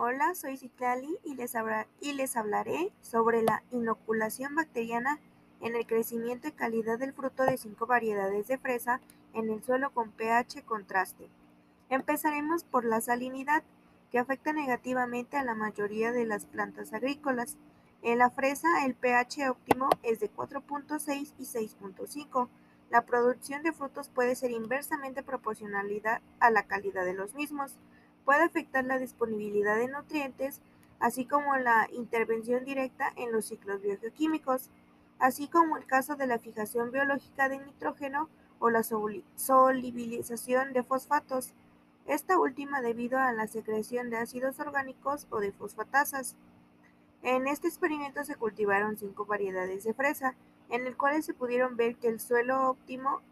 Hola, soy Citlali y les, y les hablaré sobre la inoculación bacteriana en el crecimiento y calidad del fruto de cinco variedades de fresa en el suelo con pH contraste. Empezaremos por la salinidad, que afecta negativamente a la mayoría de las plantas agrícolas. En la fresa el pH óptimo es de 4.6 y 6.5. La producción de frutos puede ser inversamente proporcional a la calidad de los mismos puede afectar la disponibilidad de nutrientes, así como la intervención directa en los ciclos biogeoquímicos, así como el caso de la fijación biológica de nitrógeno o la solubilización de fosfatos, esta última debido a la secreción de ácidos orgánicos o de fosfatasas. En este experimento se cultivaron cinco variedades de fresa, en el cual se pudieron ver que el suelo óptimo,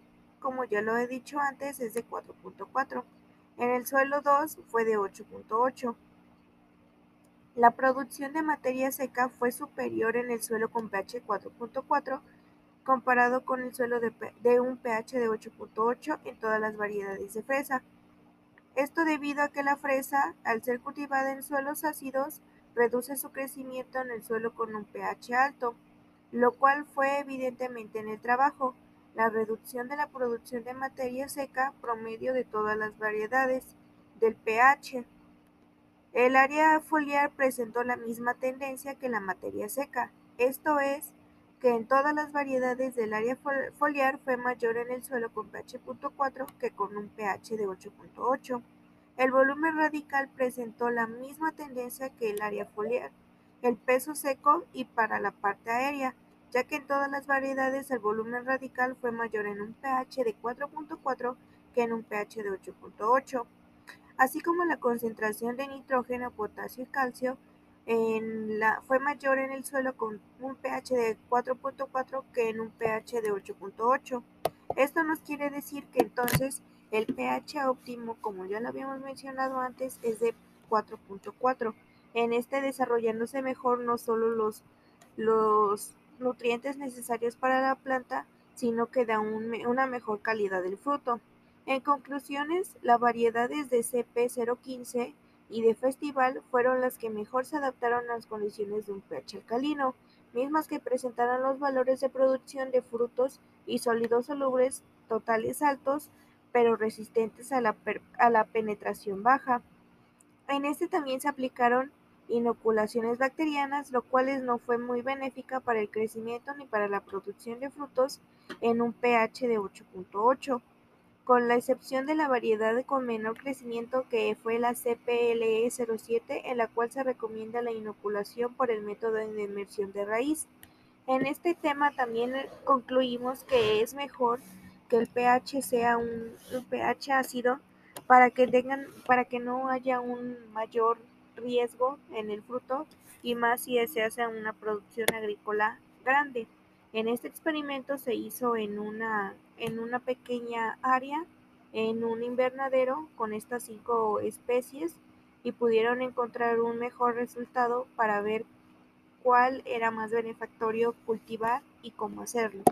como ya lo he dicho antes, es de 4.4. En el suelo 2 fue de 8.8. La producción de materia seca fue superior en el suelo con pH 4.4 comparado con el suelo de, de un pH de 8.8 en todas las variedades de fresa. Esto debido a que la fresa, al ser cultivada en suelos ácidos, reduce su crecimiento en el suelo con un pH alto, lo cual fue evidentemente en el trabajo la reducción de la producción de materia seca promedio de todas las variedades del pH. El área foliar presentó la misma tendencia que la materia seca, esto es, que en todas las variedades del área foliar fue mayor en el suelo con pH 4 que con un pH de 8.8. El volumen radical presentó la misma tendencia que el área foliar, el peso seco y para la parte aérea, ya que en todas las variedades el volumen radical fue mayor en un pH de 4.4 que en un pH de 8.8, así como la concentración de nitrógeno, potasio y calcio en la, fue mayor en el suelo con un pH de 4.4 que en un pH de 8.8. Esto nos quiere decir que entonces el pH óptimo, como ya lo habíamos mencionado antes, es de 4.4. En este desarrollándose mejor no solo los, los nutrientes necesarios para la planta, sino que da una mejor calidad del fruto. En conclusiones, las variedades de CP015 y de Festival fueron las que mejor se adaptaron a las condiciones de un pH alcalino, mismas que presentaron los valores de producción de frutos y sólidos solubles totales altos, pero resistentes a la, penetración baja. En este también se aplicaron inoculaciones bacterianas, lo cual no fue muy benéfica para el crecimiento ni para la producción de frutos en un pH de 8.8, con la excepción de la variedad con menor crecimiento que fue la CPLE 07, en la cual se recomienda la inoculación por el método de inmersión de raíz. En este tema también concluimos que es mejor que el pH sea un, un pH ácido para que tengan para que no haya un mayor riesgo en el fruto y más si se hace una producción agrícola grande. En este experimento se hizo en una, en una pequeña área, en un invernadero con estas cinco especies y pudieron encontrar un mejor resultado para ver cuál era más benefactorio cultivar y cómo hacerlo.